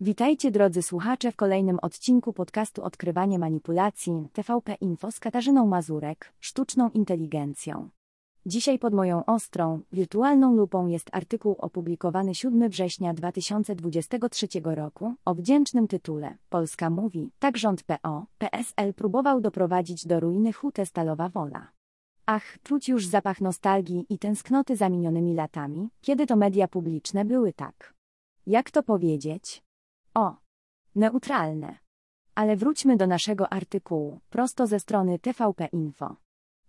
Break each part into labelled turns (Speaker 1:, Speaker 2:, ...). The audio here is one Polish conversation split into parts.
Speaker 1: Witajcie drodzy słuchacze w kolejnym odcinku podcastu Odkrywanie manipulacji TVP Info z Katarzyną Mazurek, sztuczną inteligencją. Dzisiaj pod moją ostrą, wirtualną lupą jest artykuł opublikowany 7 września 2023 roku o wdzięcznym tytule Polska mówi, tak rząd PO, PSL próbował doprowadzić do ruiny hutę Stalowa Wola. Ach, czuć już zapach nostalgii i tęsknoty za minionymi latami, kiedy to media publiczne były tak. Jak to powiedzieć? O, neutralne. Ale wróćmy do naszego artykułu, prosto ze strony TVP Info.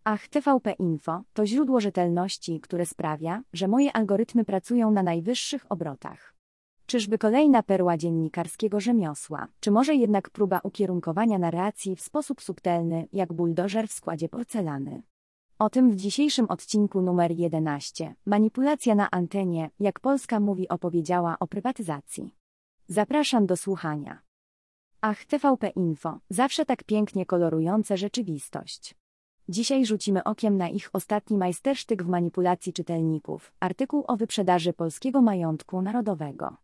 Speaker 1: Ach, TVP Info to źródło rzetelności, które sprawia, że moje algorytmy pracują na najwyższych obrotach. Czyżby kolejna perła dziennikarskiego rzemiosła, czy może jednak próba ukierunkowania narracji w sposób subtelny, jak buldożer w składzie porcelany? O tym w dzisiejszym odcinku numer 11. Manipulacja na antenie, jak Polska mówi opowiedziała o prywatyzacji. Zapraszam do słuchania. Ach, TVP Info, zawsze tak pięknie kolorujące rzeczywistość. Dzisiaj rzucimy okiem na ich ostatni majstersztyk w manipulacji czytelników, artykuł o wyprzedaży polskiego majątku narodowego.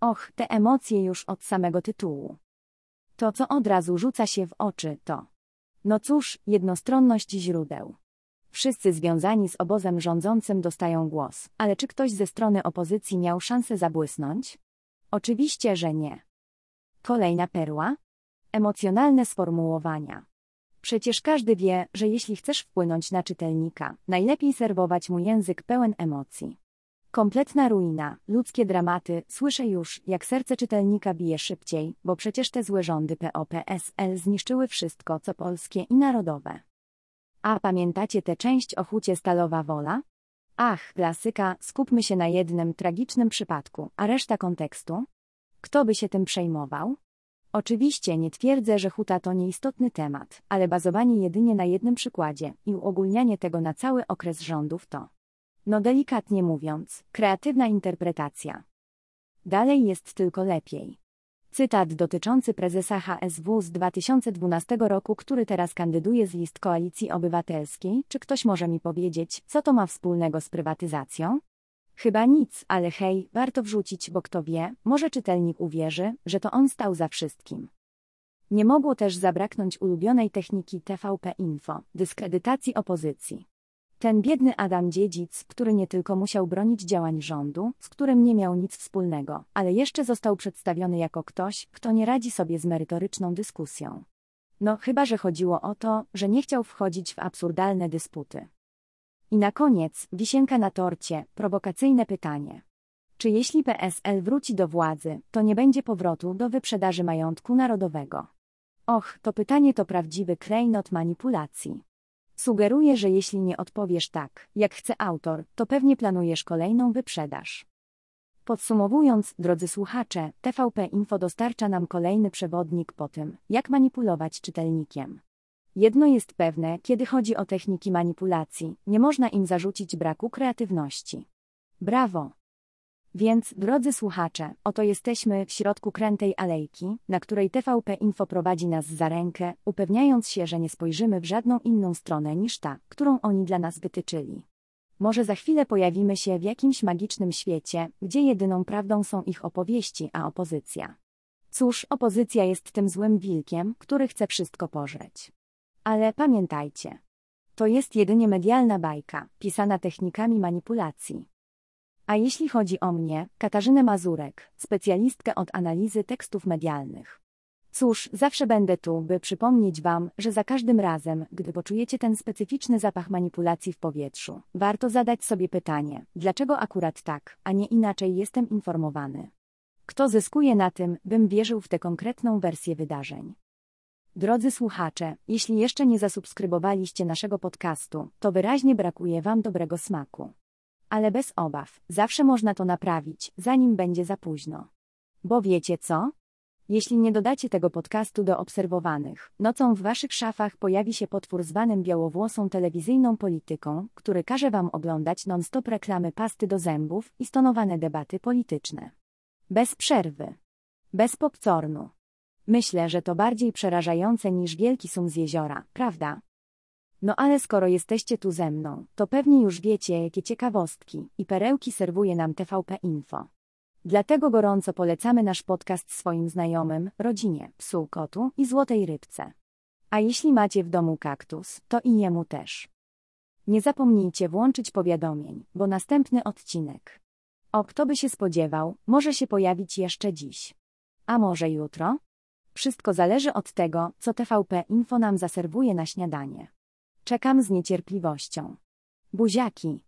Speaker 1: Och, te emocje już od samego tytułu. To, co od razu rzuca się w oczy, to. No cóż, jednostronność źródeł. Wszyscy związani z obozem rządzącym dostają głos, ale czy ktoś ze strony opozycji miał szansę zabłysnąć? Oczywiście, że nie. Kolejna perła? Emocjonalne sformułowania. Przecież każdy wie, że jeśli chcesz wpłynąć na czytelnika, najlepiej serwować mu język pełen emocji. Kompletna ruina, ludzkie dramaty, słyszę już, jak serce czytelnika bije szybciej, bo przecież te złe rządy PO-PSL zniszczyły wszystko, co polskie i narodowe. A pamiętacie tę część o hucie Stalowa Wola? Ach, klasyka, skupmy się na jednym tragicznym przypadku, a reszta kontekstu? Kto by się tym przejmował? Oczywiście nie twierdzę, że huta to nieistotny temat, ale bazowanie jedynie na jednym przykładzie i uogólnianie tego na cały okres rządów to, no delikatnie mówiąc, kreatywna interpretacja. Dalej jest tylko lepiej. Cytat dotyczący prezesa HSW z 2012 roku, który teraz kandyduje z list Koalicji Obywatelskiej. Czy ktoś może mi powiedzieć, co to ma wspólnego z prywatyzacją? Chyba nic, ale hej, warto wrzucić, bo kto wie, może czytelnik uwierzy, że to on stał za wszystkim. Nie mogło też zabraknąć ulubionej techniki TVP Info, dyskredytacji opozycji. Ten biedny Adam Dziedzic, który nie tylko musiał bronić działań rządu, z którym nie miał nic wspólnego, ale jeszcze został przedstawiony jako ktoś, kto nie radzi sobie z merytoryczną dyskusją. No, chyba że chodziło o to, że nie chciał wchodzić w absurdalne dysputy. I na koniec, wisienka na torcie, prowokacyjne pytanie. Czy jeśli PSL wróci do władzy, to nie będzie powrotu do wyprzedaży majątku narodowego? Och, to pytanie to prawdziwy klejnot manipulacji. Sugeruję, że jeśli nie odpowiesz tak, jak chce autor, to pewnie planujesz kolejną wyprzedaż. Podsumowując, drodzy słuchacze, TVP Info dostarcza nam kolejny przewodnik po tym, jak manipulować czytelnikiem. Jedno jest pewne, kiedy chodzi o techniki manipulacji, nie można im zarzucić braku kreatywności. Brawo! Więc, drodzy słuchacze, oto jesteśmy w środku krętej alejki, na której TVP Info prowadzi nas za rękę, upewniając się, że nie spojrzymy w żadną inną stronę niż ta, którą oni dla nas wytyczyli. Może za chwilę pojawimy się w jakimś magicznym świecie, gdzie jedyną prawdą są ich opowieści, a opozycja. Cóż, opozycja jest tym złym wilkiem, który chce wszystko pożreć. Ale pamiętajcie, to jest jedynie medialna bajka, pisana technikami manipulacji. A jeśli chodzi o mnie, Katarzynę Mazurek, specjalistkę od analizy tekstów medialnych. Cóż, zawsze będę tu, by przypomnieć Wam, że za każdym razem, gdy poczujecie ten specyficzny zapach manipulacji w powietrzu, warto zadać sobie pytanie, dlaczego akurat tak, a nie inaczej jestem informowany. Kto zyskuje na tym, bym wierzył w tę konkretną wersję wydarzeń? Drodzy słuchacze, jeśli jeszcze nie zasubskrybowaliście naszego podcastu, to wyraźnie brakuje Wam dobrego smaku. Ale bez obaw, zawsze można to naprawić, zanim będzie za późno. Bo wiecie co? Jeśli nie dodacie tego podcastu do obserwowanych, nocą w waszych szafach pojawi się potwór zwanym białowłosą telewizyjną polityką, który każe wam oglądać non-stop reklamy pasty do zębów i stonowane debaty polityczne. Bez przerwy. Bez popcornu. Myślę, że to bardziej przerażające niż wielki sum z jeziora, prawda? No ale skoro jesteście tu ze mną, to pewnie już wiecie, jakie ciekawostki i perełki serwuje nam TVP Info. Dlatego gorąco polecamy nasz podcast swoim znajomym, rodzinie, psu, kotu i złotej rybce. A jeśli macie w domu kaktus, to i jemu też. Nie zapomnijcie włączyć powiadomień, bo następny odcinek. O kto by się spodziewał, może się pojawić jeszcze dziś. A może jutro? Wszystko zależy od tego, co TVP Info nam zaserwuje na śniadanie. Czekam z niecierpliwością. Buziaki.